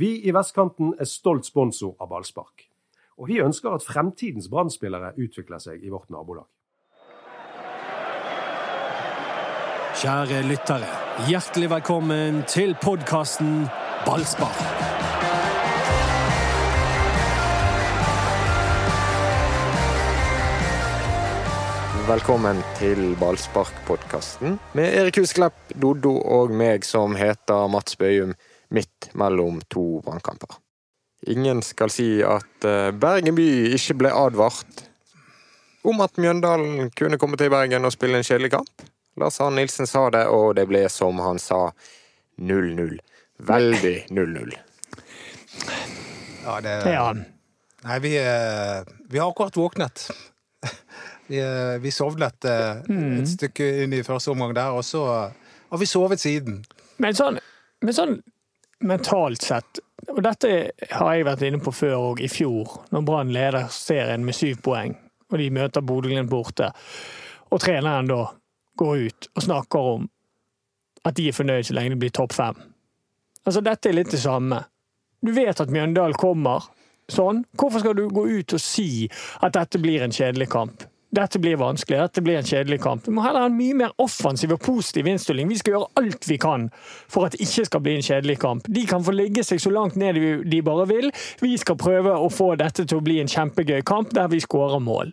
Vi i Vestkanten er stolt sponsor av ballspark. Og vi ønsker at fremtidens brann utvikler seg i vårt nabolag. Kjære lyttere, hjertelig velkommen til podkasten Ballspark. Velkommen til Ballspark-podkasten med Erik Husklepp, Doddo og meg som heter Mats Bøyum, midt mellom to brannkamper. Ingen skal si at eh, Bergen by ikke ble advart om at Mjøndalen kunne komme til Bergen og spille en kjedelig kamp. Lars Arne Nilsen sa det, og det ble som han sa 0-0. Veldig 0-0. Ja, det ja. Nei, vi, eh, vi, har akkurat våknet. Vi, eh, vi sovnet mm. et stykke inn i første omgang der, og så har vi sovet siden. Men sånn, men sånn mentalt sett og dette har jeg vært inne på før òg, i fjor, når Brann leder serien med syv poeng, og de møter Bodø-Glimt borte. Og treneren da går ut og snakker om at de er fornøyd så lenge det blir topp fem. Altså, dette er litt det samme. Du vet at Mjøndalen kommer sånn. Hvorfor skal du gå ut og si at dette blir en kjedelig kamp? Dette blir vanskelig, dette blir en kjedelig kamp. Vi må heller ha en mye mer offensiv og positiv innstilling. Vi skal gjøre alt vi kan for at det ikke skal bli en kjedelig kamp. De kan få ligge seg så langt ned de bare vil. Vi skal prøve å få dette til å bli en kjempegøy kamp der vi skårer mål.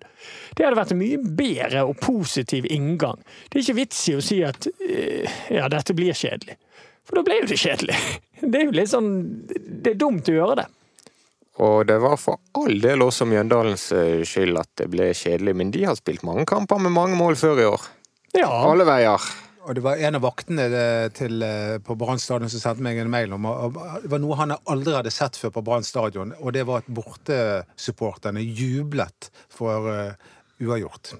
Det hadde vært en mye bedre og positiv inngang. Det er ikke vits i å si at eh, ja, dette blir kjedelig. For da ble jo det kjedelig. Det er jo litt sånn Det er dumt å gjøre det. Og det var for all del også Mjøndalens eh, skyld at det ble kjedelig, men de har spilt mange kamper med mange mål før i år. Ja. Alle veier. Og det var en av vaktene eh, til, eh, på Brann stadion som sendte meg en mail om Det var noe han aldri hadde sett før på Brann stadion, og det var at bortesupporterne jublet for uavgjort.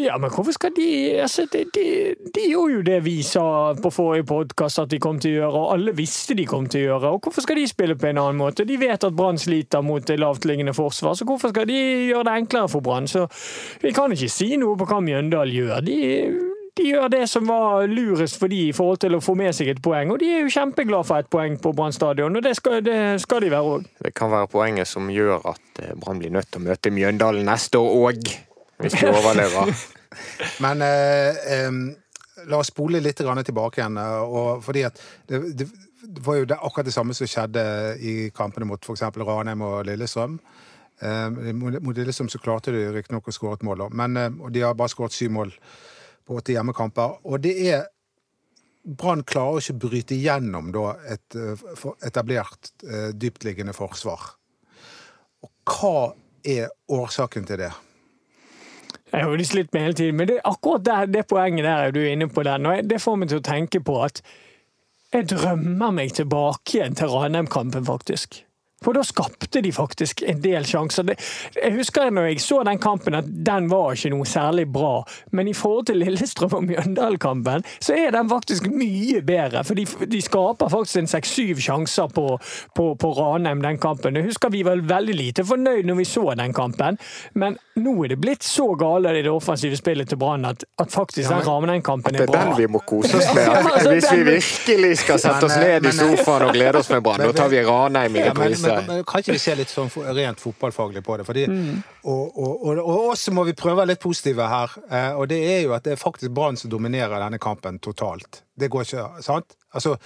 Ja, men hvorfor skal de altså, de, de, de, gjorde jo det vi sa på forrige podkast at de kom til å gjøre, og alle visste de kom til å gjøre. Og hvorfor skal de spille på en annen måte? De vet at Brann sliter mot lavtliggende forsvar, så hvorfor skal de gjøre det enklere for Brann? Så vi kan ikke si noe på hva Mjøndalen gjør. De, de gjør det som var lurest for de i forhold til å få med seg et poeng, og de er jo kjempeglade for et poeng på Brann stadion, og det skal, det skal de være òg. Det kan være poenget som gjør at eh, Brann blir nødt til å møte Mjøndalen neste år òg hvis du overlever. Men eh, eh, la oss spole litt tilbake igjen. Eh, og fordi at det, det, det var jo det, akkurat det samme som skjedde i kampene mot f.eks. Ranheim og Lillestrøm. Eh, mot Lillestrøm så klarte de riktignok å skåre et mål, men, eh, og de har bare skåret syv mål på åtte hjemmekamper. Og det er Brann klarer ikke å bryte gjennom da, et eh, etablert dyptliggende forsvar. Og hva er årsaken til det? Jeg har jo slitt med hele tiden, men det, akkurat der, det poenget der er du inne på den. og Det får meg til å tenke på at jeg drømmer meg tilbake igjen til Ranheim-kampen, faktisk. For da skapte de faktisk en del sjanser. Jeg husker når jeg så den kampen at den var ikke noe særlig bra, men i forhold til Lillestrøm og Mjøndalen-kampen, så er den faktisk mye bedre. For de, de skaper faktisk en seks-syv sjanser på, på, på, Ranheim den kampen. Jeg husker vi var veldig lite fornøyd når vi så den kampen, men nå er det blitt så gale i det offensive spillet til Brann at, at, faktisk ja, den Ranheim-kampen er bra. Det er den vi må kose oss med. Altså, Hvis vi virkelig skal sette oss ned i sofaen og glede oss med Brann, da tar vi Ranheim i reprise men, men, kan ikke vi se litt sånn rent fotballfaglig på det? Fordi, mm. og, og, og, og også må vi prøve å være litt positive her. Eh, og det er jo at det er faktisk Brann som dominerer denne kampen totalt. Det går ikke, sant? Altså,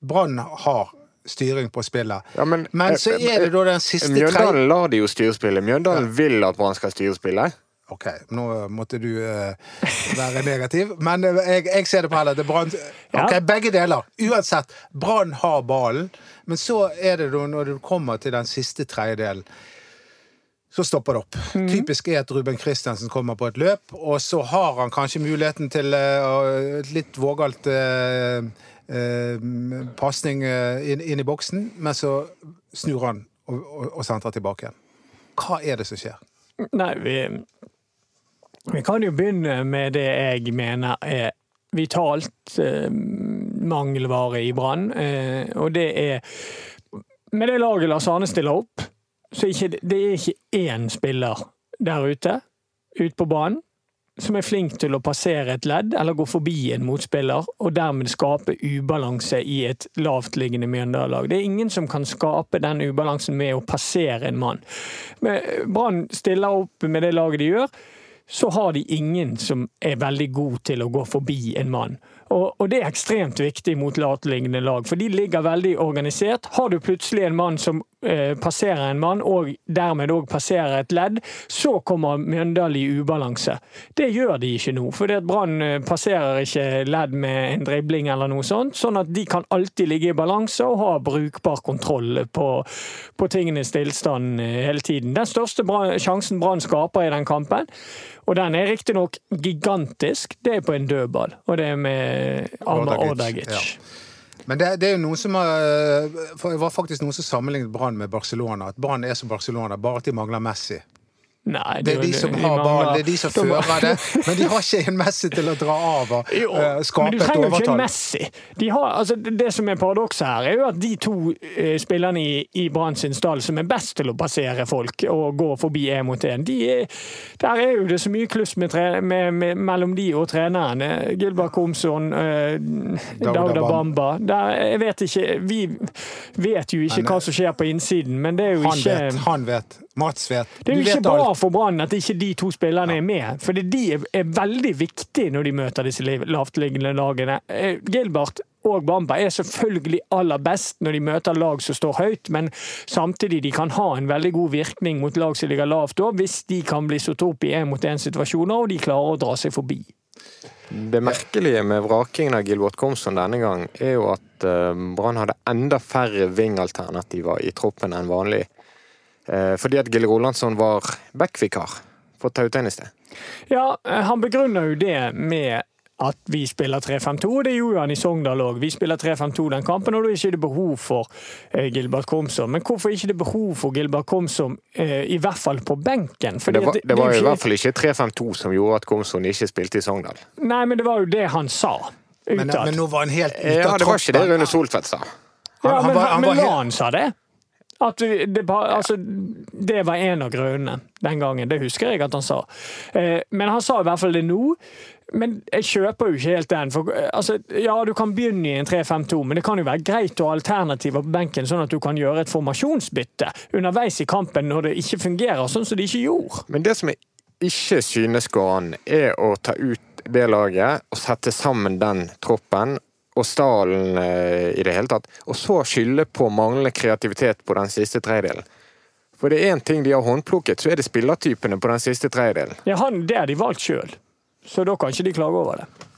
Brann har styring på spillet. Ja, men, men, så eh, er det da den siste Mjøndalen lar de jo styre spillet. Mjøndalen ja. vil at Brann skal styre spillet. OK, nå måtte du uh, være negativ, men uh, jeg, jeg, ser det på heller. Det Brann OK, ja. begge deler. Uansett, Brann har ballen, men så er det da når du kommer til den siste tredjedelen så stopper det opp. Mm. Typisk er at Ruben Christiansen kommer på et løp, og så har han kanskje muligheten til uh, et litt vågalt uh, uh, pasning inn, inn, i boksen, men så snur han og, og, og sentrer tilbake igjen. Hva er det som skjer? Nei, vi vi kan jo begynne med det jeg mener er vitalt eh, mangelvare i Brann. Eh, og det er Med det laget Lars Arne stiller opp, så ikke, det er ikke én spiller der ute, ute på banen, som er flink til å passere et ledd eller gå forbi en motspiller, og dermed skape ubalanse i et lavtliggende Mjøndalen-lag. Det er ingen som kan skape den ubalansen med å passere en mann. Brann stiller opp med det laget de gjør, så har de ingen som er veldig god til å gå forbi en mann. Og, og, det er ekstremt viktig mot lateliggende lag, for de ligger veldig organisert. Har du plutselig en mann som passerer en mann, og dermed òg passerer et ledd, så kommer Mjøndalen i ubalanse. Det gjør de ikke nå, for Brann eh, passerer ikke ledd med en dribling eller noe sånt. Sånn at de kan alltid ligge i balanse og ha brukbar kontroll på, på tingenes tilstand eh, hele tiden. Den største sjansen Brann skaper i den kampen, og den er riktignok gigantisk, det er på en dødball. Og det er med Arma Ordagic. Ja. Men det, det, er jo noen som har Det var faktisk noen som sammenlignet Brann med Barcelona. At Brann er som Barcelona, bare at de mangler Messi. Nei, det, er de som har ball, det er de som de fører det. Men de har ikke en Messi til å dra av og jo, uh, skape et overtall. Men du trenger jo ikke en Messi. De har, altså, det som er paradokset her, er jo at de to uh, spillerne i, i Brann sin stall som er best til å passere folk og gå forbi én mot én, der er jo det så mye kluss med, med, med, mellom de og treneren. Gilbert Komson, uh, Dauda Bamba. Der, jeg vet ikke Vi vet jo ikke hva som skjer på innsiden, men det er jo han ikke vet, Han vet. Mats vet. Det er jo ikke bra for Brann at ikke de to spillerne er med, for de er veldig viktige når de møter disse lavtliggende lagene. Eh, Gilbert og Bamba er selvfølgelig aller best når de møter lag som står høyt, men samtidig de kan ha en veldig god virkning mot lag som ligger lavt òg, hvis de kan bli satt opp i én-mot-én-situasjoner og de klarer å dra seg forbi. Det merkelige med vrakingen av Gilbert Komson denne gang, er jo at uh, Brann hadde enda færre wing-alternativer i troppen enn vanlig. Eh, fordi at Gille Rolandsson var backvikar for Tautein i sted. Ja, eh, han begrunner jo det med at vi spiller 3-5-2. Det gjorde han i Sogndal òg. Vi spiller 3-5-2 den kampen, og da er det ikke behov for eh, Gilbert Komsom. Men hvorfor ikke det behov for Gilbert Komsom, i hvert fall på benken? Fordi det var, det var jo i hvert fall ikke 3-5-2 som gjorde at Komsom ikke spilte i Sogndal. Nei, men det var jo det han sa. Men, men, nå var han helt ute av Ja, det var ikke det Rune Soltvedt sa. Han, ja, men, han var, han var men helt... han sa det? At det, altså, det var en av grunnene den gangen. Det husker jeg at han sa. Eh, men han sa i hvert fall det nå. Men jeg kjøper jo ikke helt den. For, eh, altså, ja, du kan begynne i en 3-5-2, men det kan jo være greit å ha alternativer på benken, sånn at du kan gjøre et formasjonsbytte underveis i kampen når det ikke fungerer sånn som det ikke gjorde. Men det som jeg ikke synes går an, er å ta ut det laget og sette sammen den troppen og stallen eh, i det hele tatt. Og så skylde på manglende kreativitet på den siste tredjedelen. For det er én ting de har håndplukket, så er det spillertypene på den siste tredjedelen. Ja, han, det har de valgt sjøl, så da kan ikke de klage over det.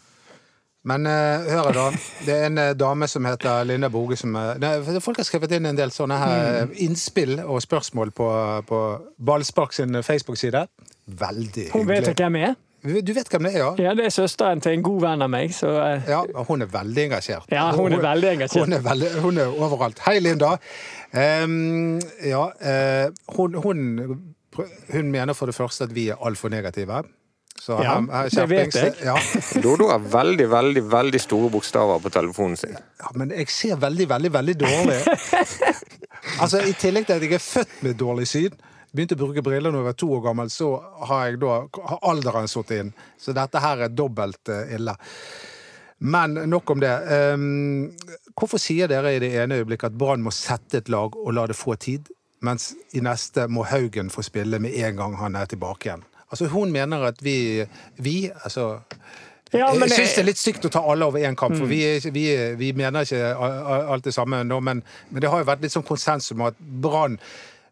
Men uh, hør da. Det er en uh, dame som heter Linda Boge som uh, nei, Folk har skrevet inn en del sånne her mm. innspill og spørsmål på, på Ballspark sin Facebook-side. Veldig hyggelig. Hun vet hvem jeg er? Du vet hvem det er, ja? Ja, Det er søsteren til en god venn av meg. Så, uh... Ja, Hun er veldig engasjert. Ja, hun er veldig engasjert. Hun er, veldig, hun er overalt. Hei, Linda. Um, ja, uh, hun, hun, hun, mener for det første at vi er altfor negative. Så ja, her, det vet jeg. Ja. Dodo har veldig, veldig veldig store bokstaver på telefonen sin. Ja, Men jeg ser veldig, veldig, veldig dårlig. altså, I tillegg til at jeg er født med dårlig syn begynte å bruke briller når jeg var to år gammel, så har da har alderen satt inn. Så dette her er dobbelt eh, ille. Men nok om det. Um, hvorfor sier dere i det ene øyeblikket at Brann må sette et lag og la det få tid, mens i neste må Haugen få spille med en gang han er tilbake igjen? Altså Hun mener at vi, vi altså ja, jeg syns det er litt stygt å ta alle over én kamp, for mm. vi, vi, vi, mener ikke alt det samme nå. Men, men, det har jo vært litt sånn konsensus om at Brann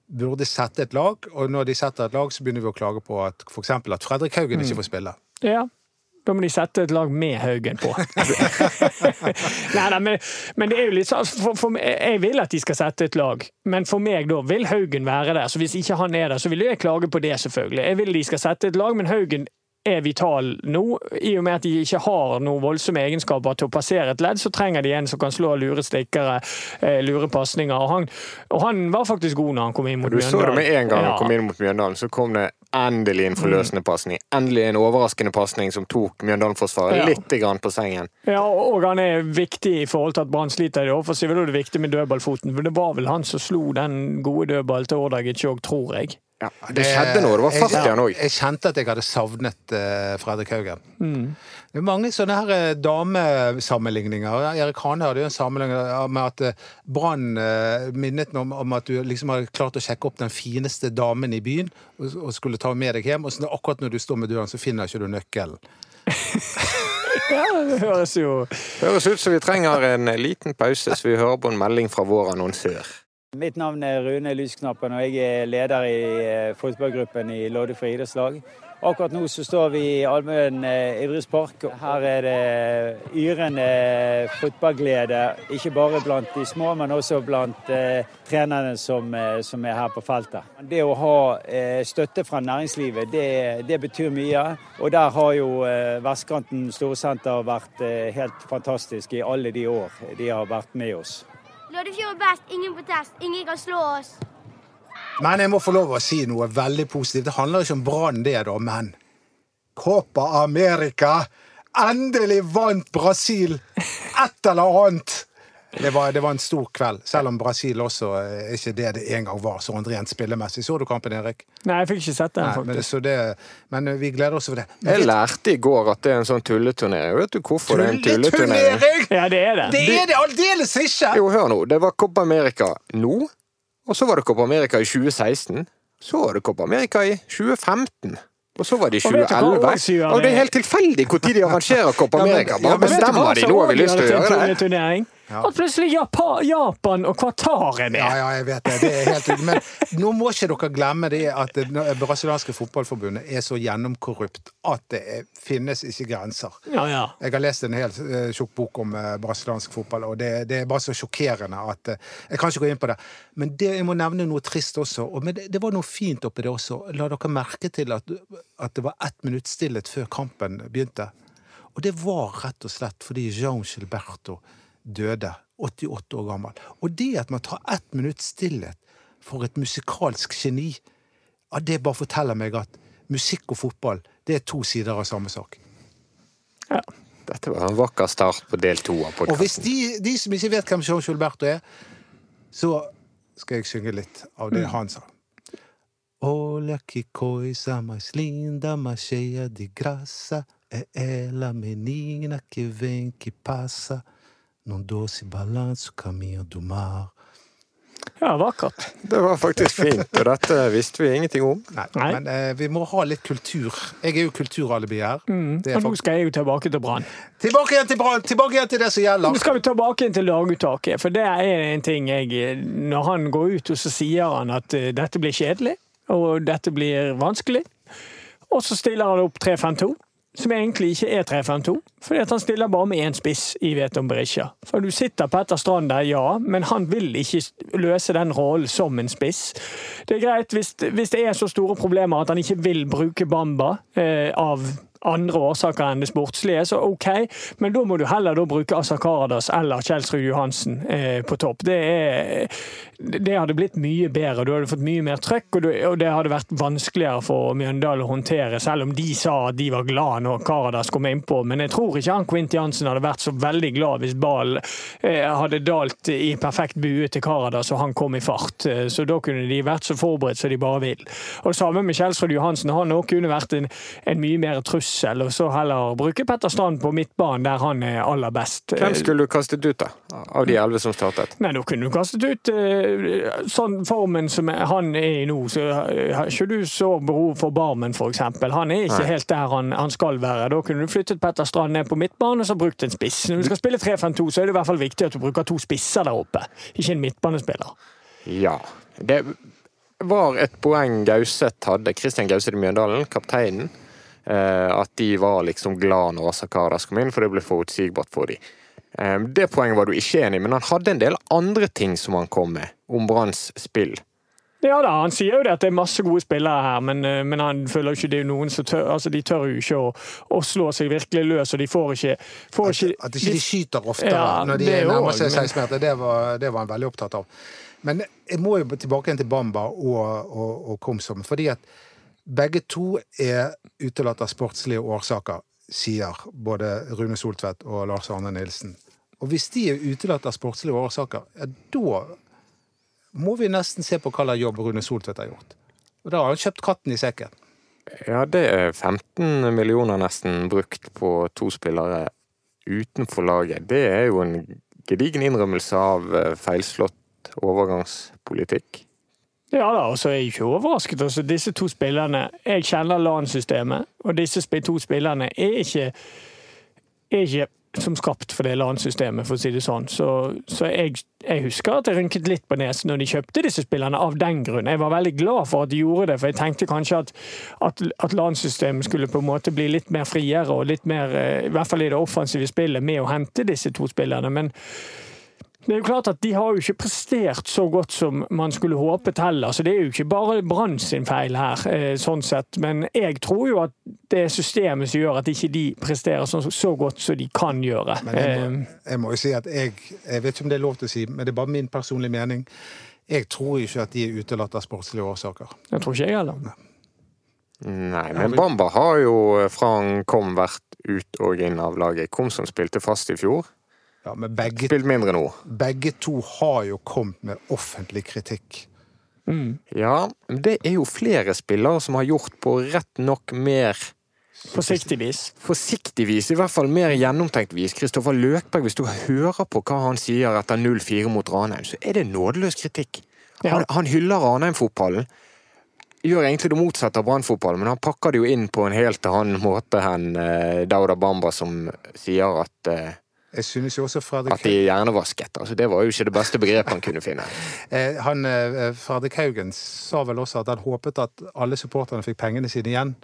burde sette et lag, og når de setter et lag, så begynner vi å klage på at f.eks. at Fredrik Haugen ikke mm. får spille. Ja, da må de sette et lag med Haugen på. nei, nei, men, men, det er jo litt sånn for, for, Jeg vil at de skal sette et lag, men for meg da vil Haugen være der. Så hvis ikke han er der, så vil jeg klage på det, selvfølgelig. Jeg vil de skal sette et lag, men Haugen er vital nå. I og med at de ikke har noen voldsomme egenskaper til å passere et ledd, så trenger de en som kan slå lure stikkere, eh, lure pasninger. Og han, og han var faktisk god når han kom inn mot Mjøndalen. Du så det med en gang han kom inn mot Mjøndalen, så kom det endelig en forløsende pasning. Endelig en overraskende pasning som tok Mjøndalen-forsvaret ja. litt på sengen. Ja, og han er viktig i forhold til at Brann sliter i det offensive. Da er det viktig med dødballfoten, for det var vel han som slo den gode dødballen til Ordagic òg, tror jeg. Ja, det skjedde noe. Det var fart igjen han òg. Jeg kjente at jeg hadde savnet uh, Fredrik Haugen. Det er mange sånne her eh, damesammenligninger. Erik Hane hadde jo en sammenligning med at eh, Brann uh, minnet om, om at du liksom hadde klart å sjekke opp den fineste damen i byen og, og skulle ta med deg hjem, og så akkurat når du står med døren, så finner ikke du nøkkelen. Ja, det høres jo Høres ut som vi trenger en liten pause, så vi hører på en melding fra vår annonsør. Mitt navn er Rune Lysknappen, og jeg er leder i eh, fotballgruppen i Lodde friidrettslag. Akkurat nå så står vi i Almøen eh, idrettspark. Her er det yrende fotballglede, ikke bare blant de små, men også blant eh, trenerne som, eh, som, er her på feltet. Det å ha eh, støtte fra næringslivet, det, det, betyr mye. Og der har jo eh, Vestkanten Storsenter vært helt fantastisk i alle de år de har vært med oss. Loddefjord er best, ingen protest, ingen kan slå oss. Men jeg må få lov å si noe veldig positivt. Det handler ikke om Brann, det, da, men Copa America! Endelig vant Brasil et eller annet! Det var, det var, en stor kveld, selv om Brasil også er eh, ikke det det en gang var. så rent spillemessig. Så du kampen, Erik? Nei, jeg fikk ikke sett den, faktisk. Men, det, men, eh, vi gleder oss over det. Men, jeg lærte i går at det er en sånn tulleturnering. Vet du hvorfor det er en tulleturnering? Ja, det er det. Det er det aldeles ikke! Jo, hør nå. Det var Copa America nå, og så var det Copa America i 2016. Så var det Copa America i 2015. Og så var det i 2011. Og det er helt tilfeldig når de arrangerer Copa America. Bare bestemmer de nå har vi lyst til å gjøre det. Ja. At plutselig Japan, og Qatar er med! Ja, ja, jeg vet det. det er helt Men nå må ikke dere glemme det at det brasilianske fotballforbundet er så gjennomkorrupt at det er, finnes ikke grenser. Ja, ja. Jeg har lest en helt uh, tjukk bok om uh, brasiliansk fotball, og det, det, er bare så sjokkerende at uh, Jeg kan ikke gå inn på det. Men det, jeg må nevne noe trist også. Og, men det, det, var noe fint oppi det også. La dere merke til at, at det var ett minutt stillhet før kampen begynte. Og det var rett og slett fordi Jean Gilberto døde, 88 år gammel. Og det at man tar ett minutts stillhet for et musikalsk geni, ja, det bare forteller meg at musikk og fotball det er to sider av samme sak. Ja. Dette var en vakker start på del to av podkasten. Og hvis de, de, som ikke vet hvem Jean Gilberto er, så skal jeg synge litt av det mm. han sa. Olha que coisa mais linda, mais cheia de graça. É ela, menina que vem, que passa num doce balanço caminho do mar. Ja, vakkert. Det var faktisk fint, og dette visste vi ingenting om. Nei, Nei. Men eh, vi må ha litt kultur. Jeg er jo kulturalibi her. Mm. Og nå skal jeg jo tilbake til Brann. Tilbake igjen til Brann! Tilbake igjen til det som gjelder! Nå skal vi tilbake igjen til laguttaket, for det er en ting jeg Når han går ut, og så sier han at uh, dette blir kjedelig, og dette blir vanskelig, og så stiller han opp 3-5-2 som egentlig ikke er 3-5-2. Fordi han stiller bare med én spiss i Veton Berisha. For du sitter Petter Strand der, ja, men han vil ikke løse den rollen som en spiss. Det er greit hvis, hvis, det er så store problemer at han ikke vil bruke Bamba eh, av andre årsaker enn det sportslige, så OK. Men da må du heller bruke Asa Karadas eller Kjelsrud Johansen eh, på topp. Det, er, det, hadde blitt mye bedre. Du hadde fått mye mer trøkk, og, du, og, det hadde vært vanskeligere for Mjøndalen å håndtere, selv om de sa at de var glad når Karadas kom innpå. Men jeg tror ikke han Quint Jansen hadde vært så veldig glad hvis ballen eh, hadde dalt i perfekt bue til Karadas og han kom i fart. Eh, så da kunne de vært så forberedt som de bare vil. Og samme med Kjelsrud Johansen. Han kunne vært en, en mye mer trussel trussel, eller så heller bruke Petter Strand på midtbanen, der han er aller best. Hvem skulle du kastet ut, da? Av de elleve som startet? Nei, Da kunne du kastet ut uh, sånn formen som han er i nå. Så uh, har ikke du så behov for Barmen, f.eks. Han er ikke Nei. helt der han, han, skal være. Da kunne du flyttet Petter Strand ned på midtbanen og så brukt en spiss. Når du skal spille 3-5-2, så er det i hvert fall viktig at du bruker to spisser der oppe, ikke en midtbanespiller. Ja. Det var et poeng Gauseth hadde. Kristian Gauseth i Mjøndalen, kapteinen. Eh, at de var liksom glad når Asakaras kom inn, for det ble forutsigbart for dem. Eh, det poenget var du ikke enig i, men han hadde en del andre ting som han kom med, om Branns spill. Ja da, han sier jo det at det er masse gode spillere her, men, eh, men han føler jo ikke det er noen som tør altså De tør jo ikke å, å slå seg virkelig løs, og de får ikke, får ikke At, at ikke de skyter oftere ja, når de nærmer seg 16 meter, det var, det var han veldig opptatt av. Men jeg må jo tilbake igjen til Bamba og, og, og Komsom, fordi at begge to er utelatt av sportslige årsaker, sier både Rune Soltvedt og Lars Arne Nilsen. Og hvis de er utelatt av sportslige årsaker, ja, da må vi nesten se på hva slags jobb Rune Soltvedt har gjort. Og da har han kjøpt katten i sekken. Ja, det er 15 millioner nesten brukt på to spillere utenfor laget. Det er jo en gedigen innrømmelse av eh, feilslått overgangspolitikk. Ja da, og så er jeg ikke overrasket. Altså, disse to spillerne Jeg kjenner LAN-systemet, og disse to spillerne er ikke, er ikke som skapt for det LAN-systemet, for å si det sånn. Så, så jeg, jeg husker at jeg rynket litt på nesen når de kjøpte disse spillerne, av den grunn. Jeg var veldig glad for at de gjorde det, for jeg tenkte kanskje at, at, at LAN-systemet skulle på en måte bli litt mer friere, og litt mer, eh, i hvert fall i det offensive spillet, med å hente disse to spillerne. Men det er jo klart at De har jo ikke prestert så godt som man skulle håpet heller. så Det er jo ikke bare Brann sin feil her, eh, sånn sett. Men jeg tror jo at det er systemet som gjør at ikke de presterer så, så godt som de kan gjøre. Men jeg må, Eh, jeg må jo si at jeg Jeg vet ikke om det er lov til å si, men det er bare min personlige mening. Jeg tror ikke at de er utelatt av sportslige årsaker. Jeg tror ikke jeg heller. Nei, men Bamba har jo eh, fra han kom vært ut og inn av laget. Kom som spilte fast i fjor. Ja, Men begge, Spilt mindre nå. begge to har jo kommet med offentlig kritikk. Ja, det er jo flere spillere som har gjort på rett nok mer Forsiktigvis. forsiktig vis, i hvert fall mer gjennomtenkt vis. Kristoffer Løkberg, hvis du hører på hva han sier etter 0-4 mot Ranheim, så er det nådeløs kritikk. Ja. Han, han hyller Ranheim-fotballen. Gjør egentlig det motsatte av Brann-fotballen, men han pakker det jo inn på en helt annen måte enn eh, Dauda Bamba, som sier at, eh, Jeg synes jo også at de er hjernevasket. Altså, det var jo ikke det beste begrepet han kunne finne. eh, han, eh, Fredrik Haugen sa vel også at han håpet at alle supporterne fikk pengene sine igjen.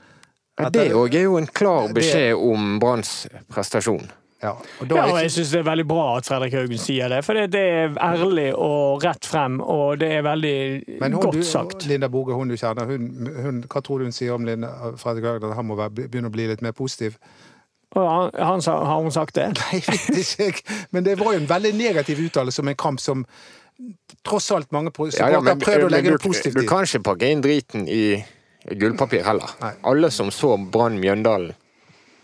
Ja, det òg er jo en klar det- beskjed om Branns prestasjon. Ja, og da Ja, og jeg syns det er veldig bra at Fredrik Haugen sier det. For det, det er ærlig og rett frem, og det er veldig Men hun, godt du. Linda Boge, hun du kjenner, hun, hun, hva tror du hun sier om Linda, Fredrik Haugen? At han må være, begynne å bli litt mer positiv? Og han, han, sa- har hun sagt det? Nei, jeg vet ikke. Men det var jo en veldig negativ uttalelse om en kamp som tross alt mange Ja, ja, men, prøvd å legge du, det positivt du kan ikke pakke inn driten i gullpapir heller. Nei. Alle som så Brann Mjøndalen,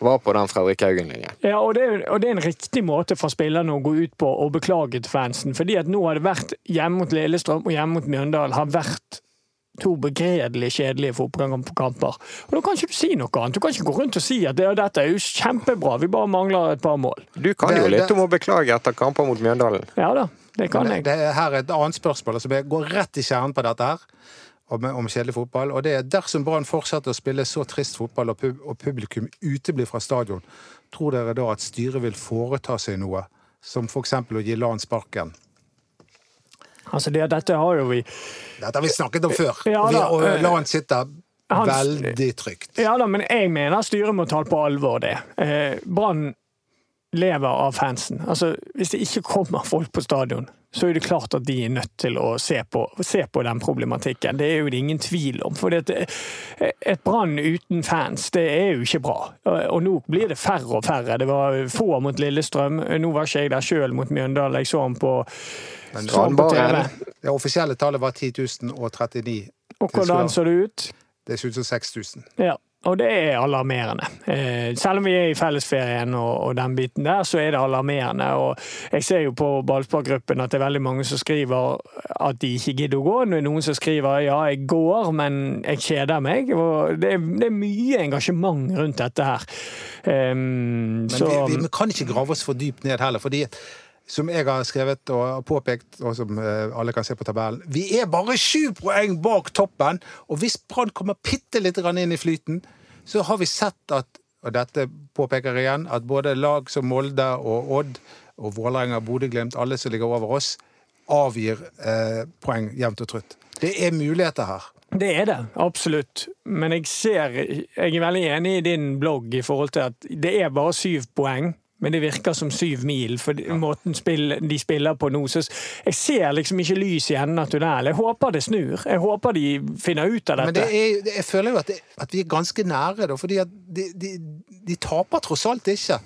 var på den Fredrik Haugen-linjen. Ja, og det, og det er en riktig måte for spillerne å gå ut på og beklage til fansen. Fordi at nå har det vært hjemme mot Lillestrøm og hjemme mot Mjøndalen har vært to begredelig kjedelige fotballkamper. Og da kan ikke du si noe annet. Du kan ikke gå rundt og si at det, dette er jo kjempebra, vi bare mangler et par mål. Du kan jo litt om å beklage etter kamper mot Mjøndalen. Ja da, det kan Men jeg. det, det er et annet spørsmål. Altså, jeg går rett i kjernen på dette her. Om, om kjedelig fotball. Og det er dersom Brann fortsetter å spille så trist fotball, og, pub, og publikum uteblir fra stadion, tror dere da at styret vil foreta seg noe? Som f.eks. å gi LAN sparken? Altså det, dette har jo vi Dette har vi snakket om før. Ja og vi, da, og la han sitte veldig trygt. Ja da, men jeg mener styret må ta det på alvor, det. Eh, Brann lever av fansen. Altså, hvis det ikke kommer folk på stadion, så er det klart at de er nødt til å se på, se på den problematikken. Det er jo det ingen tvil om. For det, et Brann uten fans, det er jo ikke bra. Og nå blir det færre og færre. Det var få mot Lillestrøm. Nå var ikke jeg der sjøl mot Mjøndalen. Jeg så ham på, så på. TV. Det offisielle tallet var 10 039. Og hvordan så det ut? Det ser ut som 6000. Ja, og det er alarmerende. Eh, selv om vi er i fellesferien og, den biten der, så er det alarmerende. Og jeg ser jo på ballsparkgruppen at det er veldig mange som skriver at de ikke gidder å gå. Nå er det noen som skriver ja, jeg går, men jeg kjeder meg. Og det er, det er mye engasjement rundt dette her. Um, Men så, vi, vi kan ikke grave oss for dypt ned heller. fordi som jeg har skrevet og påpekt, og som eh, alle kan se på tabellen Vi er bare sju poeng bak toppen! Og hvis Brann kommer bitte litt inn i flyten, så har vi sett at og dette påpeker igjen, at både lag som Molde og Odd og Vålerenga, Bodø-Glimt, alle som ligger over oss, avgir eh, poeng jevnt og trutt. Det er muligheter her. Det er det, absolutt. Men jeg ser Jeg er veldig enig i din blogg i forhold til at det er bare syv poeng. Men det virker som syv mil, for måten spill, de spiller på nå. Så jeg ser liksom ikke lys i enden av tunnelen. Jeg håper det snur. Jeg håper de finner ut av Men dette. det er, jeg føler jo at, det, at vi er ganske nære, da, fordi at de, de, de taper tross alt ikke.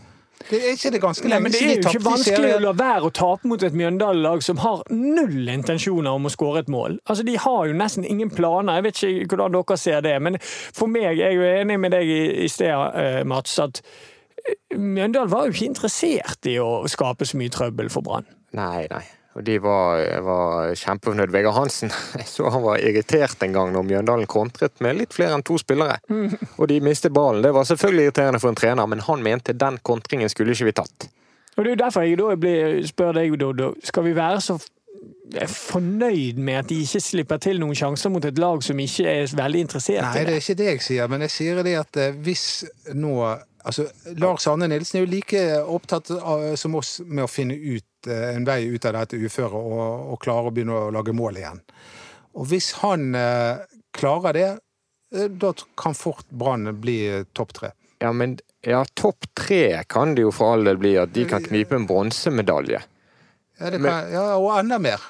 Det er ikke det ganske Nei, lenge men Det er jo ikke vanskelig å la være å tape mot et Mjøndalen-lag som har null intensjoner om å skåre et mål. Altså, De har jo nesten ingen planer. Jeg vet ikke hvordan dere ser det. Men for meg, jeg er jo enig med deg i, i sted, eh, Mats, at Mjøndalen var jo ikke interessert i å skape så mye trøbbel for Brann. Nei, nei. Og de var, var kjempefornøyd. Vegard Hansen jeg så han var irritert en gang når Mjøndalen kontret med litt flere enn to spillere. Og de mistet ballen. Det var selvfølgelig irriterende for en trener, men han mente den kontringen skulle ikke vi tatt. Og Det er jo derfor jeg da blir, spør deg, Dodo. Skal vi være så fornøyd med at de ikke slipper til noen sjanser mot et lag som ikke er veldig interessert Nei, i det det? er ikke det jeg sier, men jeg sier det at eh, hvis nå Altså, Lars Arne Nilsen er jo like opptatt av, som oss med å finne ut eh, en vei ut av dette uføret og, og klare å begynne å lage mål igjen. Og hvis han eh, klarer det, eh, da kan fort Brann bli eh, topp tre. Ja, men ja, topp tre kan det jo for all del bli at de kan knipe en bronsemedalje. Ja, ja, og enda mer.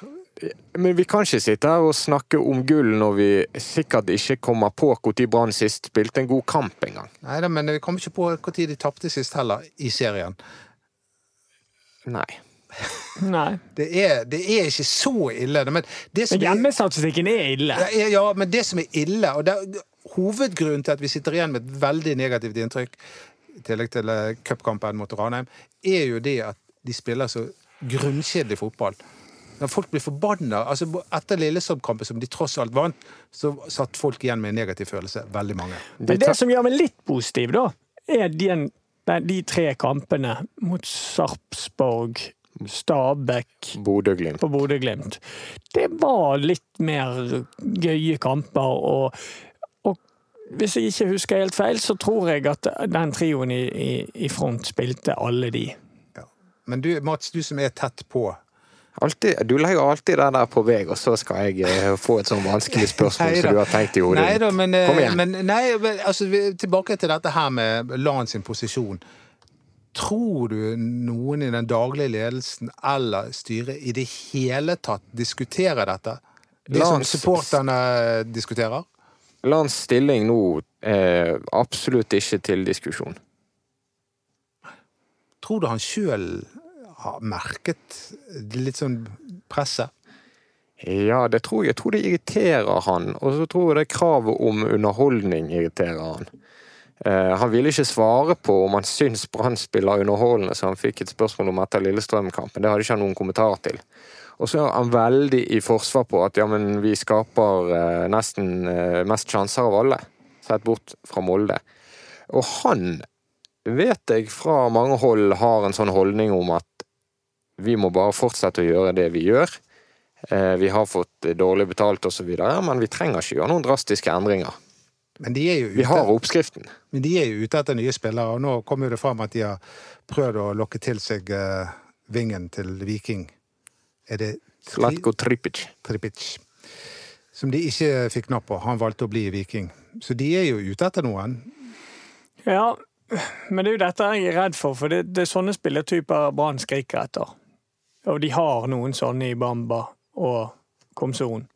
Men vi kan ikke sitte her og snakke om gull når vi sikkert ikke kommer på når Brann sist spilte en god kamp engang. Nei da, men vi kommer ikke på når de tapte sist heller, i serien. Nei. Nei. Det er, det er ikke så ille. Men det Men hjemmestatistikken er ille. Ja, ja, men det som er ille, og det er hovedgrunnen til at vi sitter igjen med et veldig negativt inntrykk, i tillegg til eh, cupkampen mot Ranheim, er jo det at de spiller så grunnkjedelig fotball. Når folk blir forbanna altså Etter Lillesand-kampen, som de tross alt vant, så satt folk igjen med en negativ følelse. Veldig mange. Men det som gjør meg litt positiv, da, er de, de tre kampene mot Sarpsborg, Stabæk Bodø-Glimt. på Bodø-Glimt. Det var litt mer gøye kamper, og, hvis jeg ikke husker helt feil, så tror jeg at den trioen i, i, i front spilte alle de. Men du, Mats, du som er tett på Alltid, du legger alltid den der på vei, og så skal jeg eh, få et sånn vanskelig spørsmål som du har tenkt i hodet Nei da, men, eh, Kom igjen. men nei, altså, tilbake til dette her med Lan sin posisjon. Tror du noen i den daglige ledelsen eller styret i det hele tatt diskuterer dette? Det som supporterne diskuterer? Lands stilling nå er absolutt ikke til diskusjon. Tror du han sjøl merket litt sånn presset? Ja, det tror jeg. Jeg tror det irriterer han, og så tror jeg det kravet om underholdning irriterer han. Eh, han ville ikke svare på om han syns Brann spiller underholdende, så han fikk et spørsmål om etter Lillestrøm-kampen. Det hadde ikke han noen kommentar til. Og så er han veldig i forsvar på at ja, men vi skaper eh, nesten eh, mest sjanser av alle, sett bort fra Molde. Og han vet jeg fra mange hold har en sånn holdning om at vi må bare fortsette å gjøre det vi gjør. Eh, Vi har fått dårlig betalt osv., men vi trenger ikke gjøre noen drastiske endringer. Men de er jo Vi har oppskriften. men de er jo ute etter nye spillere, og nå kommer det fram at de har prøvd å lokke til seg eh, vingen til Viking. Er det Tri Slatko Tripic. Tripic? Som de ikke fikk napp på. Han valgte å bli Viking. Så de er jo ute etter noen. Ja, men det er jo dette jeg er redd for, for det, det er sånne spilletyper Brann skriker etter. Og de har noen sånne i Bamba og Komson.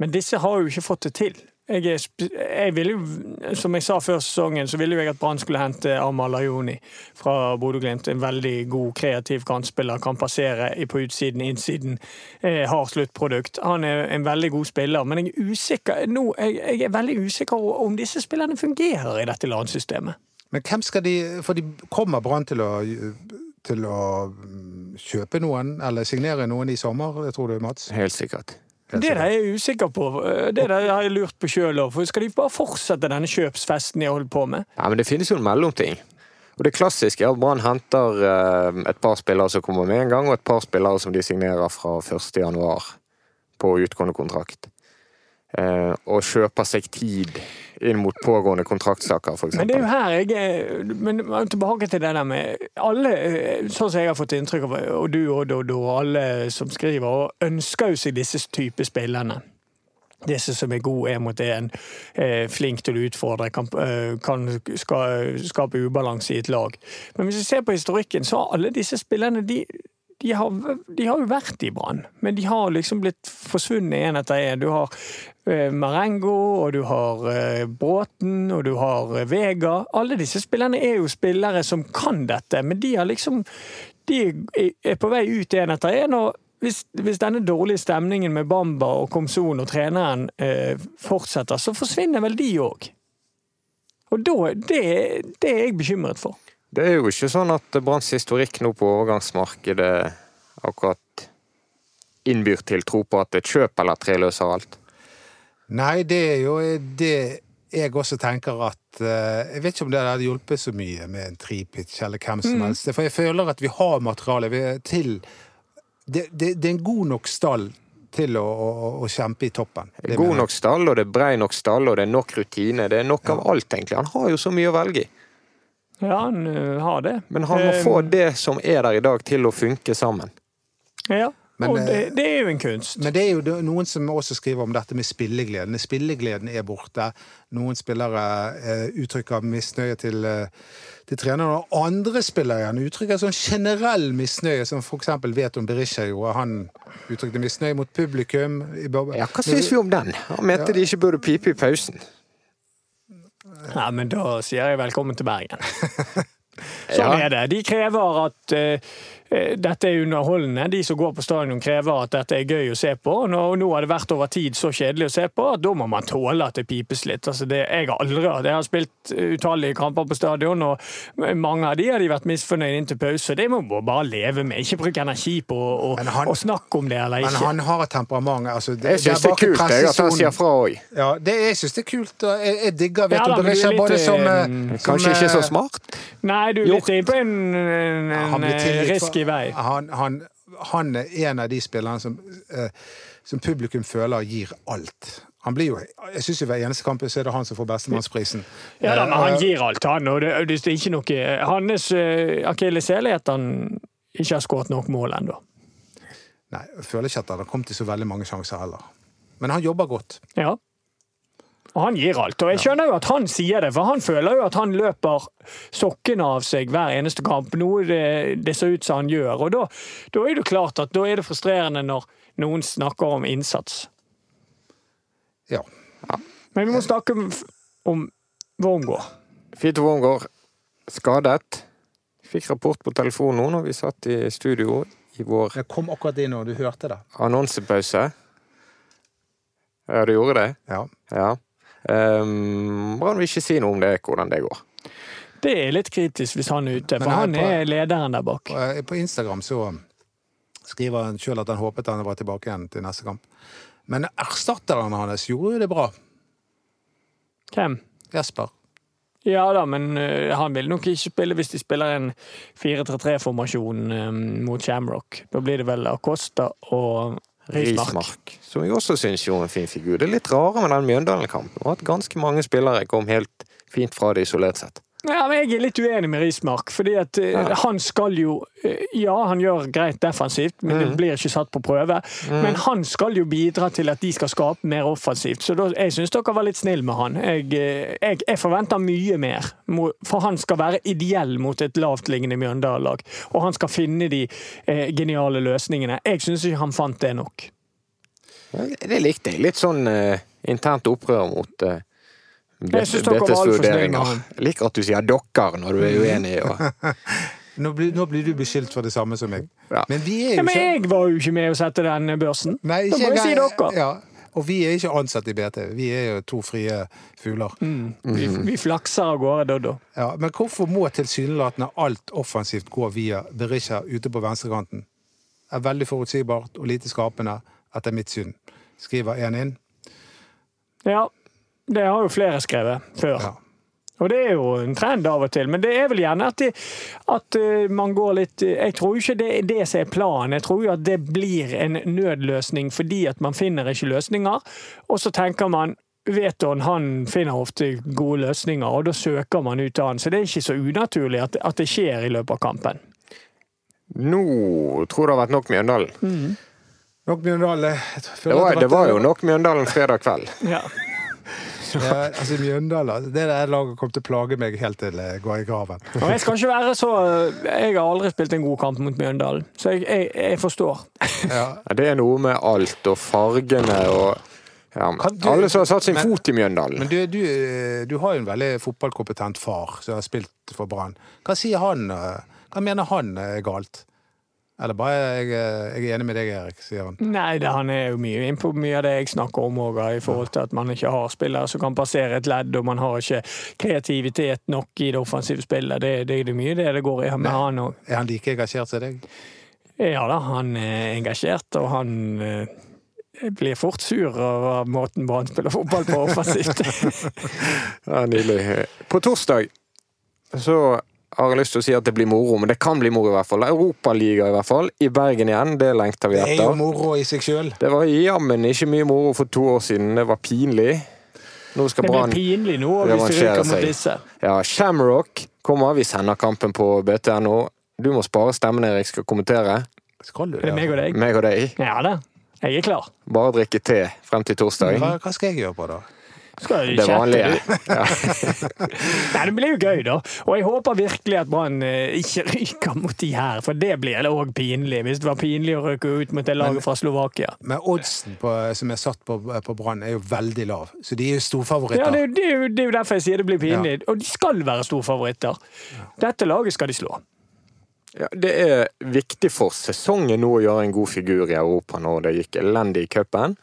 Men disse har jo ikke fått det til. Jeg, jeg ville som jeg sa før sesongen, så ville jo jeg at Brann skulle hente Amal Ayoni fra Bodø-Glimt. En veldig god, kreativ kantspiller. Kan passere på utsiden, innsiden. Eh, har sluttprodukt. Han er en veldig god spiller, men jeg er usikker nå, jeg, jeg er veldig usikker om disse spillerne fungerer i dette landsystemet. Men hvem skal de For de kommer Brann til å, til å kjøpe noen, eller signere noen i sommer, tror du, Mats? Helt sikkert. Det der er jeg usikker på. Det der har jeg lurt på sjøl òg. Skal de bare fortsette denne kjøpsfesten de har holdt på med? Ja, men det finnes jo en mellomting. Og det klassiske er at Brann henter eh, et par spillere som kommer med en gang, og et par spillere som de signerer fra 1. januar på utgående kontrakt. Eh, og kjøper seg tid inn mot pågående kontraktsaker, f.eks. Men det er jo her jeg er Men tilbake til det der med Alle, eh, sånn som jeg har fått inntrykk av, og du og Dodo og alle som skriver, og ønsker jo seg disse type spillerne. Disse som er gode én mot én, eh, flink til å utfordre, kan, eh, kan ska, skape ubalanse i et lag. Men hvis vi ser på historikken, så har alle disse spillerne de, de, har, de har jo vært i Brann, men de har liksom blitt forsvunnet én etter én. Du har eh, Marengo, og du har eh, Bråten, og du har eh, Vega. Alle disse spillerne er jo spillere som kan dette, men de liksom De er- på vei ut én etter én. og hvis, hvis denne dårlige stemningen med Bamba og Komson og treneren eh, fortsetter, så forsvinner vel de òg. Og da, det, det er jeg bekymret for. Det er jo ikke sånn at Branns historikk nå på overgangsmarkedet akkurat innbyr til tro på at et kjøp eller tre løser alt? Nei, det er jo det jeg også tenker at eh, Jeg vet ikke om det hadde hjulpet så mye med en tripitch eller hvem som helst. For jeg føler at vi har materiale er til det, det, det er en god nok stall til å, å, å kjempe i toppen. Det er god nok stall, og det er brei nok stall, og det er nok rutine. Det er nok av alt, egentlig. Han har jo så mye å velge i. Ja, han har det. Men han må få det som er der i dag, til å funke sammen. Ja, Men, og det, eh, det er jo en kunst. Men det er jo noen som også skriver om dette med spillegleden. Spillegleden er borte. Noen spillere eh, uttrykker misnøye til, eh, til treneren, og andre spillere igjen uttrykker sånn generell misnøye, som eksempel vet om Berisha gjorde. Han uttrykte misnøye mot publikum. i Ja, Hva syns vi om den? Han mente de ikke burde pipe i pausen. Ja, men da sier jeg velkommen til Bergen. Sånn Ja. er det. De krever at eh, eh, dette er underholdende. De som går på stadion krever at dette er gøy å se på. Og nå, har det vært over tid så kjedelig å se på at da må man tåle at det pipes litt. Altså det, jeg har aldri Jeg har spilt utallige kamper på stadion, og mange av de har de vært misfornøyd inntil pause. Det må man bare leve med. Ikke bruke energi på å han- å snakke om det eller ikke. Men han har et temperament. Altså, det, Jeg syns det er bak i kult jeg, at han sier fra òg. Ja, det, jeg syns det er kult. Jeg, jeg digger Ja, da, du er Berisha både som, eh, eh, som Kanskje ikke så eh, smart? Nei, du er litt på en, en, en risky vei. Han, han, han er en av de spillerne som, eh, som publikum føler gir alt. Han blir jo, jeg synes jo Hver eneste kamp så er det han som får bestemannsprisen. Ja da, men han Eh, gir alt, han. Og det, det er ikke noe Hans uh, akilleshæl er at han ikke har skåret nok mål ennå. Nei, jeg føler ikke at han har kommet til så veldig mange sjanser heller. Men han jobber godt. Ja. Og han gir alt. Og jeg skjønner jo at han sier det, for han føler jo at han løper sokkene av seg hver eneste kamp. Noe det, det ser ut som han gjør. Og da, da er det klart at da er det frustrerende når noen snakker om innsats. Ja. Men vi må snakke om, om Wormgård. Fito Wormgård skadet. Fikk rapport på telefon nå når vi satt i studio i vår Jeg kom akkurat inn og du hørte det. annonsepause. Ja, du gjorde det? Ja. Ja. Um, han vil ikke si noe om det, hvordan det går. Det er litt kritisk hvis han er ute, for han på- er lederen der bak. Eh, På Instagram så skriver han sjøl at han håpet han var tilbake igjen til neste kamp. Men erstatteren hans gjorde jo det bra. Hvem? Jesper. Ja da, men øh, han vil nok ikke spille hvis de spiller en 4-3-3-formasjon øh, mot Shamrock. Da blir det vel Acosta og Rismark. Som jeg også syns gjorde en fin figur. Det er litt rare med den Mjøndalen-kampen. og At ganske mange spillere kom helt fint fra det isolert sett. Ja, men Jeg er litt uenig med Rismark, fordi at øh, Ja. han skal jo øh, Ja, han gjør greit defensivt, men Mm. det blir ikke satt på prøve. Men han skal jo bidra til at de skal skape mer offensivt, så da, jeg syns dere var litt snille med han. Jeg, øh, jeg, jeg forventer mye mer, for han skal være ideell mot et lavtliggende Mjøndalen-lag. Og han skal finne de eh, geniale løsningene. Jeg syns ikke han fant det nok. Det likte jeg. Litt sånn eh, internt opprør mot uh, Jeg synes dere var altfor snille med vurderinger. han. Jeg liker at du sier 'dokker' når du er uenig. Og, Nå blir, nå blir du beskyldt for det samme som meg. Ja. Men vi er Ja, men jeg var jo ikke med å sette den børsen. Nei, da må jeg si «dokker». dere. Ja. Og vi er ikke ansatt i BT. Vi er jo to frie fugler. Vi, vi flakser av gårde, Doddo. Ja, men hvorfor må tilsynelatende alt offensivt gå via Berisha ute på venstrekanten? Er veldig forutsigbart og lite skapende, etter mitt syn. Skriver én inn. Ja, det har jo flere skrevet før. Ja. Og det er jo en trend av og til, men det er vel gjerne at, det, at eh, man går litt Jeg tror ikke det er det som er planen. Jeg tror jo at det blir en nødløsning fordi at man finner ikke løsninger. Og så tenker man Veton han finner ofte gode løsninger, og da søker man ut av han. Så det er ikke så unaturlig at, at det skjer i løpet av kampen. nå tror jeg det har vært nok Mjøndalen. Nok Mjøndalen Det var, det var jo nok Mjøndalen fredag kveld. Ja. Ja, altså Mjøndalen, Det der laget kom til å plage meg helt til jeg går i graven. Og jeg skal ikke være så Jeg har aldri spilt en god kamp mot Mjøndalen, så jeg, jeg, jeg forstår. Ja. Det er noe med alt og fargene og ja, Kan du- Alle som har satt sin men- fot i Mjøndalen. Men du, du, du har jo en veldig fotballkompetent far som har spilt for Brann. Hva sier han? eh, Hva mener han er galt? Eller bare jeg, eh, jeg er enig med deg, Erik, sier han. Nei, det, han er jo mye inn på mye av det jeg snakker om òg, i forhold til at man ikke har spillere som kan passere et ledd, og man har ikke kreativitet nok i det offensive spillet. Det, det er det mye det det går i med han òg. Er han like engasjert som deg? Ja da, han er engasjert, og han eh, blir fort sur over måten Brann spiller fotball på offensivt. Ja, nydelig. På torsdag så har jeg lyst til å si at det blir moro, men det kan bli moro i hvert fall. Europaliga i hvert fall, i Bergen igjen. Det lengter vi etter. Det er jo moro i seg sjøl. Det var jammen ikke mye moro for to år siden. Det var pinlig. Nå skal Brann pinlig nå hvis de revansjere ryker mot seg. disse. Ja, Shamrock kommer. Vi sender kampen på BTNO. Du må spare stemmen, Erik, skal kommentere. Skal du Det er meg og deg. Meg og deg. Ja da, jeg er klar. Bare drikke te frem til torsdag. Hva, hva skal jeg gjøre på, da? Skal Det vanlige. Ja. Nei, det blir jo gøy, da. Og jeg håper virkelig at Brann eh, ikke ryker mot de her, for det blir òg pinlig. Hvis det var pinlig å røyke ut mot det laget fra Slovakia. Men oddsen på, som er satt på, på Brann, er jo veldig lav. Så de er jo Ja, storfavoritter. det, er jo- det, er jo, det er jo derfor jeg sier det blir pinlig. Og de skal være storfavoritter. Dette laget skal de slå. Ja, det er viktig for sesongen nå å gjøre en god figur i Europa når det gikk elendig i cupen.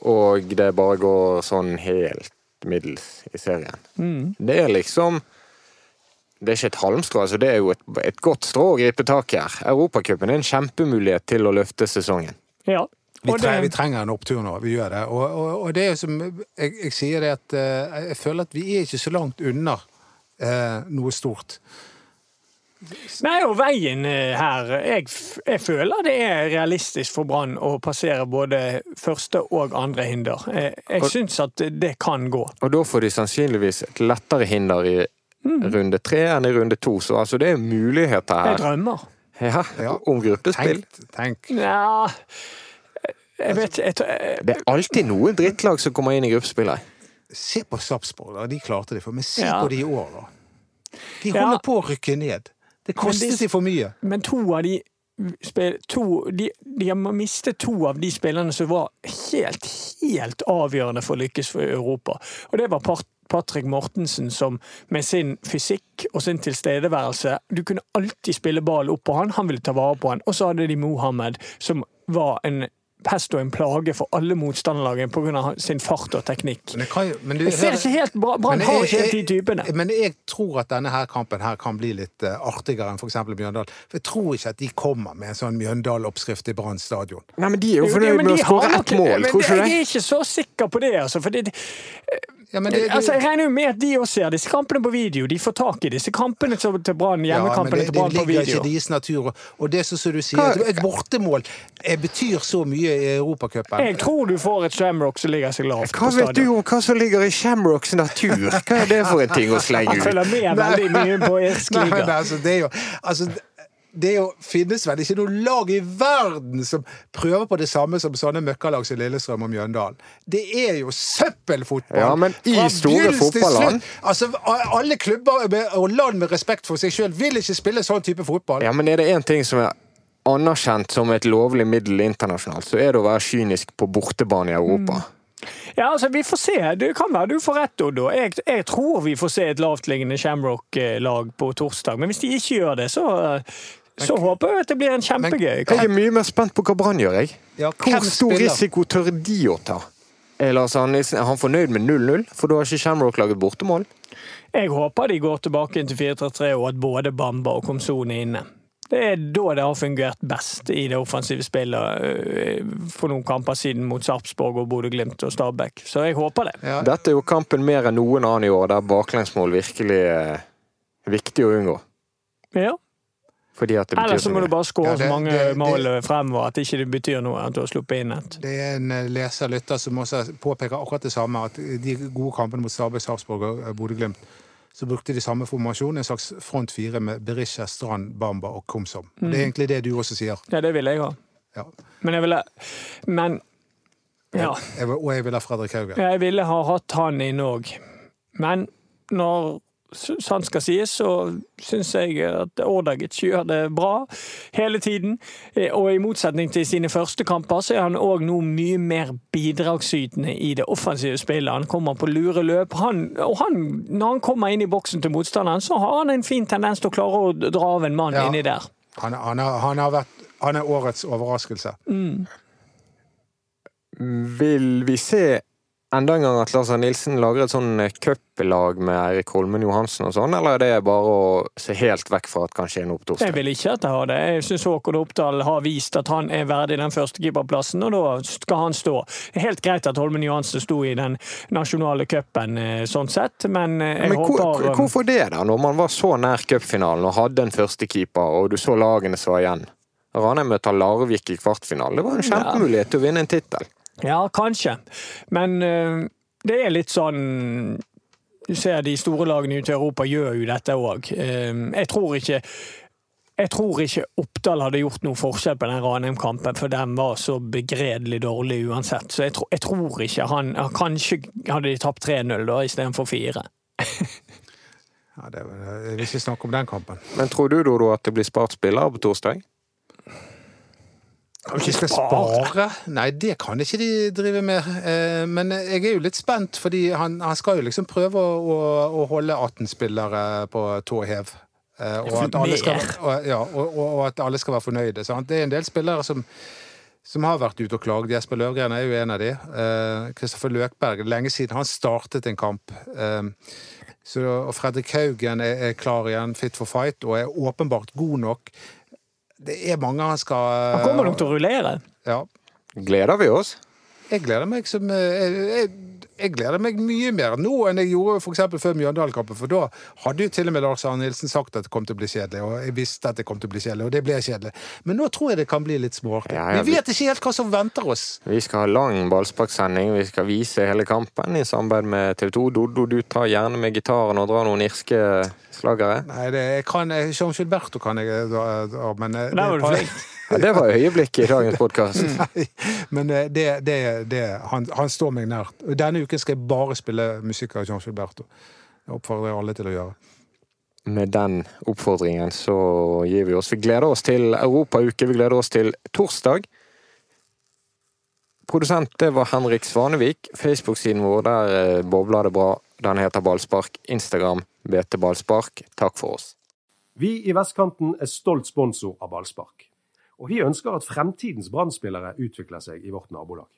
Og det bare går sånn helt middels i serien. Det er liksom Det er ikke et halmstrå, altså det er jo et, et godt strå å gripe tak i her. Europacupen er en kjempemulighet til å løfte sesongen. Ja. Vi, tre, vi trenger en opptur nå. Vi gjør det. Og, og, og det er som jeg, jeg sier det at eh, jeg føler at vi er ikke så langt unna eh, noe stort. Nei, og veien eh, her jeg, jeg føler det er realistisk for Brann å passere både første og andre hinder. Jeg, jeg syns at det kan gå. Og da får de sannsynligvis et lettere hinder i runde tre enn i runde to, så altså det er muligheter her. Jeg er drømmer. Ja, Ja. om gruppespill. Tenk, tenk. Ja. Jeg vet jeg, jeg, Det er alltid noen drittlag som kommer inn i gruppespillet. Se på Sarpsborg, da. De klarte det. For, men se Ja. på de i år, da. De Ja. holder på å rykke ned. Det koster seg for mye. Men to av de to, de, de har mistet to av de spillerne som var helt, helt avgjørende for å lykkes for Europa. Og det var part, Patrick Mortensen som med sin fysikk og sin tilstedeværelse Du kunne alltid spille ball opp på han, han ville ta vare på han. Og så hadde de Mohammed, som var en pest og en plage for alle motstanderlagene pga. sin fart og teknikk. Men det kan men du- Jeg ser ikke helt bra Brann har ikke helt de typene. Men jeg tror at denne her kampen her kan bli litt eh, artigere enn f.eks. Mjøndalen. For jeg tror ikke at de kommer med en sånn Mjøndal-oppskrift i Brann stadion. Nei, men de er jo fornøyd med å skåre ett mål, men tror du ikke Jeg det? er ikke så sikker på det, altså. For det, Ja, men det, det, altså, jeg regner jo med at de også ser disse kampene på video. De får tak i disse kampene til Brann, ja, men hjemmekampene det, til det Brann på ligger ikke video. i deres natur. Og det som du sier, Hva- et bortemål eh, betyr så mye i Europacupen. Jeg tror du får et Shamrock som ligger seg lavt Hva på vet du om hva som ligger i Shamrocks natur? Hva er det for en ting å slenge Han Jeg følger med veldig mye på irsk Nei, men liga. altså, det er jo altså, det jo, finnes vel ikke noe lag i verden som prøver på det samme som sånne møkkalag som Lillestrøm og Mjøndalen. Det er jo søppelfotball! Ja, men i Fra store fotballand- Altså, alle klubber og land med respekt for seg sjøl vil ikke spille sånn type fotball. Ja, men er det én ting som er anerkjent som et lovlig middel internasjonalt, så er det å være kynisk på bortebane i Europa. Ja, altså, vi får se. Det kan være du får rett, Oddo. Jeg, jeg tror vi får se et lavtliggende Shamrock-lag på torsdag. Men hvis de ikke gjør det, så, så håper jeg at det blir en kjempegøy kamp. Jeg er mye mer spent på hva Brann gjør, jeg. Ja, Hvor stor spiller? risiko tør de å ta? Er altså, han er han fornøyd med 0-0, for da har ikke Shamrock laget bortemål? Jeg håper de går tilbake inn til 4-3-3 og at både Bamba og Komsone er inne. Det er da det har fungert best i det offensive spillet øh, for noen kamper siden mot Sarpsborg og Bodø-Glimt og Stabæk. Så jeg håper det. Ja. Dette er jo kampen mer enn noen annen i år, der baklengsmål virkelig er viktig å unngå. Ja. Fordi at det betyr Ellers så må du bare skåre Ja, så mange det- det- mål fremover at ikke det betyr noe at du har sluppet inn et. Det er en eh, leser lytter som også påpeker akkurat det samme, at de gode kampene mot Stabæk, Sarpsborg og eh, Bodø-Glimt, så brukte de samme formasjon, en slags front fire med Berisha, Strand, Bamba og Komsom. Det er egentlig det du også sier. Ja, det vil jeg ha. Ja. Men jeg ville Men ja. Jeg og jeg vil ha Fredrik Haugen. Jeg ville ha hatt han inn òg. Men når sant skal sies, så syns jeg at Ordagic gjør det bra hele tiden. Eh, Og i motsetning til sine første kamper, så er han òg nå mye mer bidragsytende i det offensive spillet. Han kommer på lure løp. Han, og han, når han kommer inn i boksen til motstanderen, så har han en fin tendens til å klare å dra av en mann Ja. inni der. Han, han, har, han, har vært, han er årets overraskelse. Vil vi se enda en gang at Lars Nilsen lager et sånn eh, cuplag med Eirik Holmen Johansen og sånn, eller er det bare å se helt vekk fra at kanskje er noe på torsdag? Jeg vil ikke at jeg har det. Jeg syns Håkon Oppdal har vist at han er verdig den førstekeeperplassen, og da skal han stå. Helt greit at Holmen Johansen sto i den nasjonale cupen eh, sånn sett, men eh, jeg Men hvor, håper hvor, hvorfor det, da? Når man var så nær cupfinalen og hadde en førstekeeper, og du så lagene som var igjen. Ranheim møter Larvik i kvartfinale. Det var en kjempemulighet til å vinne en tittel. Ja, kanskje. Men uh, det er litt sånn Du ser de store lagene ute i Europa gjør jo dette òg. jeg tror ikke jeg tror ikke Oppdal hadde gjort noe forskjell på den Ranheim-kampen, for den var så begredelig dårlig uansett. Så jeg, tror- jeg tror ikke han Kanskje hadde de tapt 3-0 da istedenfor 4. Ja, det, jeg vil ikke snakke om den kampen. Men tror du, Dodo, at det blir spart spillere på torsdag? Om de skal spare? Nei, det kan ikke de drive med. Eh, Men jeg er jo litt spent, fordi han, han skal jo liksom prøve å, å, å holde 18 spillere på tå hev. Eh, Og at, alle skal, og, ja, og, og at alle skal være fornøyde. Sant? Det er en del spillere som, som har vært ute og klaget. Jesper Løvgren er jo en av de. Kristoffer Løkberg, lenge siden han startet en kamp. Eh, Så, og Fredrik Haugen er, er klar igjen, fit for fight, og er åpenbart god nok. Det er mange han skal Han kommer nok til å rullere. Ja. Gleder vi oss? Jeg gleder meg som eh, jeg, jeg, jeg gleder meg mye mer nå enn jeg gjorde for før Mjøndalen-kampen. For da hadde jo til og med Lars Arne Nilsen sagt at det kom til å bli kjedelig. Og jeg visste at det kom til å bli kjedelig, og det ble kjedelig. Men nå tror jeg det kan bli litt småartig. Ja, ja, Vi vet ikke helt hva som venter oss. Vi skal ha lang ballsparksending. Vi skal vise hele kampen i samarbeid med TV 2. Dodo, du tar gjerne med gitaren og drar noen irske slagere. Nei, det jeg kan Jean Gilberto kan jeg da, dra men Nei, det, var du flink. Ja, det var øyeblikket i dagens podkast. Men eh, det, det, det han, han står meg nært. Denne uken skal jeg bare spille musikk av Jean Gilberto. Det oppfordrer jeg alle til å gjøre. Med den oppfordringen så gir vi oss. Vi gleder oss til Europauke. Vi gleder oss til torsdag. Produsent det var Henrik Svanevik. Facebook-siden vår der eh, bobler det bra. Den heter Ballspark. Instagram BT Ballspark. Takk for oss. Vi i Vestkanten er stolt sponsor av ballspark. Og vi ønsker at fremtidens Brann-spillere utvikler seg i vårt nabolag.